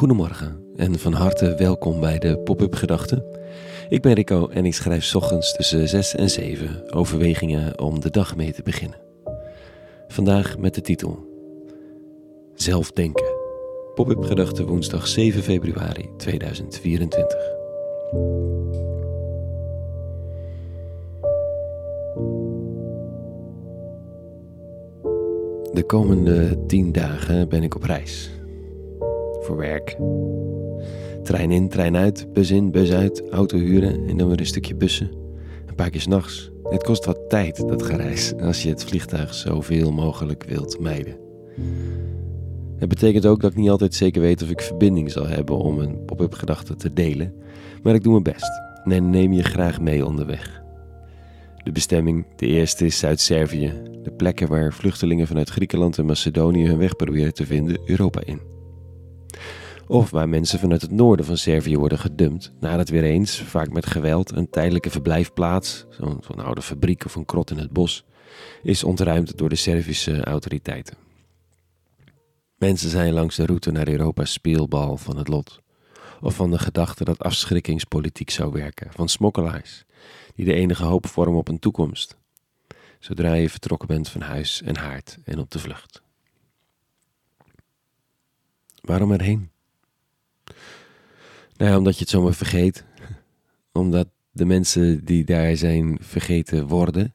Goedemorgen en van harte welkom bij de Pop-up Gedachten. Ik ben Rico en ik schrijf ochtends tussen 6 en 7 overwegingen om de dag mee te beginnen. Vandaag met de titel Zelfdenken. Pop-up Gedachten woensdag 7 februari 2024. De komende 10 dagen ben ik op reis werk. Trein in, trein uit, bus in, bus uit, auto huren en dan weer een stukje bussen. Een paar keer s'nachts. Het kost wat tijd, dat gereis, als je het vliegtuig zoveel mogelijk wilt mijden. Het betekent ook dat ik niet altijd zeker weet of ik verbinding zal hebben om een pop-up gedachte te delen, maar ik doe mijn best en neem je graag mee onderweg. De bestemming, de eerste is Zuid-Servië, de plekken waar vluchtelingen vanuit Griekenland en Macedonië hun weg proberen te vinden Europa in. Of waar mensen vanuit het noorden van Servië worden gedumpt, nadat weer eens, vaak met geweld, een tijdelijke verblijfplaats, zo'n zo oude fabriek of een krot in het bos, is ontruimd door de Servische autoriteiten. Mensen zijn langs de route naar Europa speelbal van het lot. Of van de gedachte dat afschrikkingspolitiek zou werken, van smokkelaars, die de enige hoop vormen op een toekomst, zodra je vertrokken bent van huis en haard en op de vlucht. Waarom erheen? Nou, omdat je het zomaar vergeet. Omdat de mensen die daar zijn vergeten worden.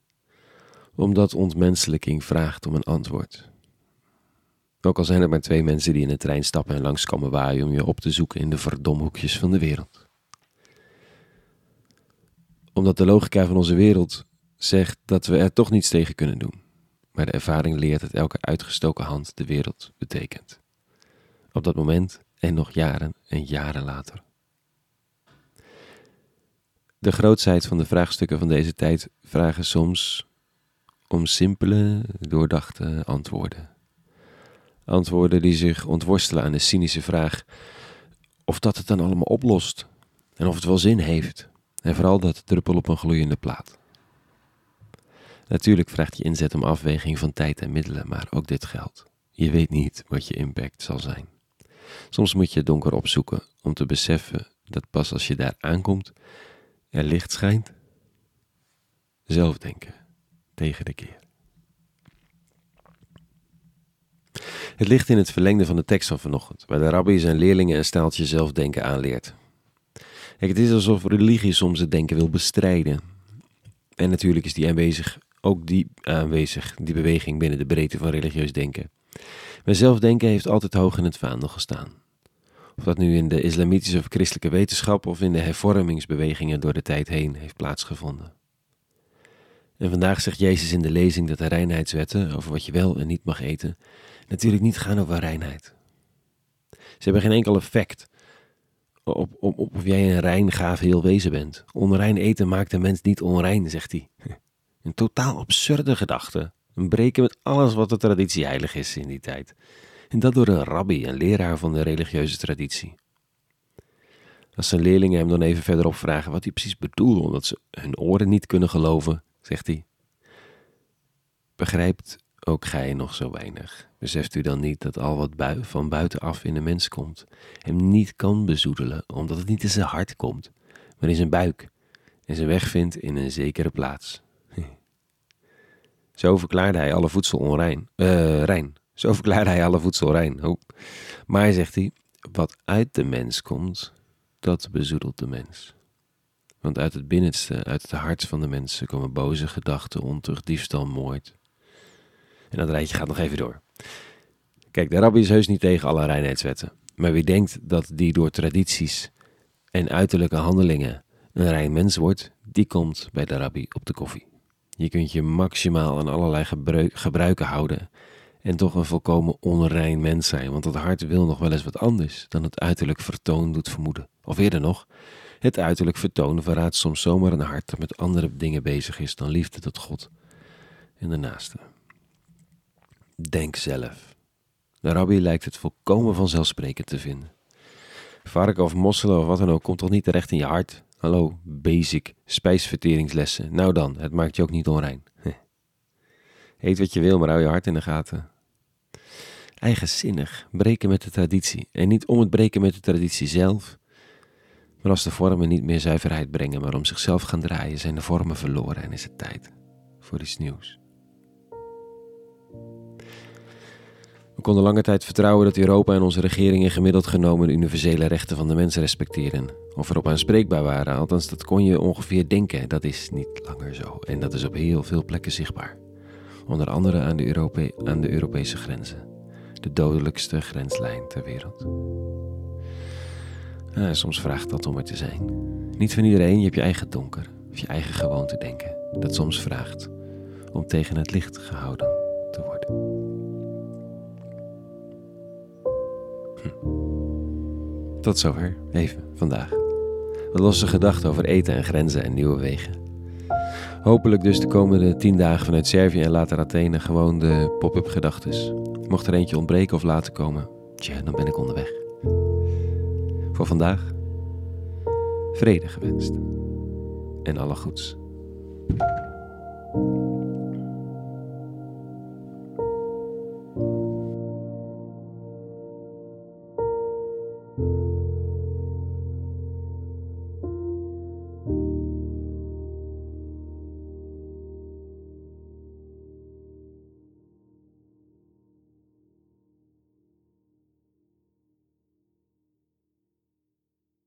Omdat ontmenselijking vraagt om een antwoord. Ook al zijn er maar twee mensen die in de trein stappen en langskomen waaien om je op te zoeken in de verdomhoekjes van de wereld. Omdat de logica van onze wereld zegt dat we er toch niets tegen kunnen doen. Maar de ervaring leert dat elke uitgestoken hand de wereld betekent. Op dat moment en nog jaren en jaren later. De grootsheid van de vraagstukken van deze tijd vragen soms om simpele, doordachte antwoorden. Antwoorden die zich ontworstelen aan de cynische vraag of dat het dan allemaal oplost en of het wel zin heeft. En vooral dat druppel op een gloeiende plaat. Natuurlijk vraagt je inzet om afweging van tijd en middelen, maar ook dit geldt. Je weet niet wat je impact zal zijn. Soms moet je het donker opzoeken om te beseffen dat pas als je daar aankomt, er licht schijnt. Zelf denken tegen de keer. Het ligt in het verlengde van de tekst van vanochtend, waar de rabbi zijn leerlingen een staaltje zelfdenken aanleert. Kijk, het is alsof religie soms het denken wil bestrijden. En natuurlijk is die aanwezig, ook die aanwezig, die beweging binnen de breedte van religieus denken. Maar zelfdenken heeft altijd hoog in het vaandel gestaan. Of dat nu in de islamitische of christelijke wetenschap of in de hervormingsbewegingen door de tijd heen heeft plaatsgevonden. En vandaag zegt Jezus in de lezing dat de reinheidswetten over wat je wel en niet mag eten natuurlijk niet gaan over reinheid. Ze hebben geen enkel effect op, op, of jij een rein, gaaf heel wezen bent. Onrein eten maakt de mens niet onrein, zegt hij. Een totaal absurde gedachte. Een breken met alles wat de traditie heilig is in die tijd. En dat door een rabbi, een leraar van de religieuze traditie. Als zijn leerlingen hem dan even verderop vragen wat hij precies bedoelt, omdat ze hun oren niet kunnen geloven, zegt hij: Begrijpt ook gij nog zo weinig? Beseft u dan niet dat al wat bui van buitenaf in de mens komt, hem niet kan bezoedelen, omdat het niet in zijn hart komt, maar in zijn buik en zijn weg vindt in een zekere plaats? Zo verklaarde hij alle voedsel onrein, uh, rein. Zo verklaarde hij alle voedsel rein. Oh. Maar zegt hij, wat uit de mens komt, dat bezoedelt de mens. Want uit het binnenste, uit het hart van de mensen komen boze gedachten, ontucht, diefstal, moord. En dat rijtje gaat nog even door. Kijk, de rabbi is heus niet tegen alle reinheidswetten. Maar wie denkt dat die door tradities en uiterlijke handelingen een rein mens wordt, die komt bij de rabbi op de koffie. Je kunt je maximaal aan allerlei gebruiken houden en toch een volkomen onrein mens zijn, want het hart wil nog wel eens wat anders dan het uiterlijk vertoon doet vermoeden. Of eerder nog, het uiterlijk vertoon verraadt soms zomaar een hart dat met andere dingen bezig is dan liefde tot God en de naaste. Denk zelf. De rabbi lijkt het volkomen vanzelfsprekend te vinden. Varken of mosselen of wat dan ook komt toch niet terecht in je hart? Hallo, basic spijsverteringslessen. Nou dan, het maakt je ook niet onrein. Eet wat je wil, maar hou je hart in de gaten. Eigenzinnig breken met de traditie. En niet om het breken met de traditie zelf, maar als de vormen niet meer zuiverheid brengen, maar om zichzelf gaan draaien, zijn de vormen verloren en is het tijd voor iets nieuws. We konden lange tijd vertrouwen dat Europa en onze regeringen gemiddeld genomen de universele rechten van de mensen respecteren. Of erop aanspreekbaar waren, althans dat kon je ongeveer denken. Dat is niet langer zo en dat is op heel veel plekken zichtbaar. Onder andere aan de, aan de Europese grenzen. De dodelijkste grenslijn ter wereld. Soms vraagt dat om er te zijn. Niet van iedereen, je hebt je eigen donker, of je eigen gewoonte denken. Dat soms vraagt om tegen het licht gehouden te worden. Hm. Tot zover, even vandaag. Wat losse gedachten over eten en grenzen en nieuwe wegen. Hopelijk dus de komende tien dagen vanuit Servië en later Athene gewoon de pop-up gedachtes. Mocht er eentje ontbreken of laten komen, tja, dan ben ik onderweg. Voor vandaag, vrede gewenst en alle goeds.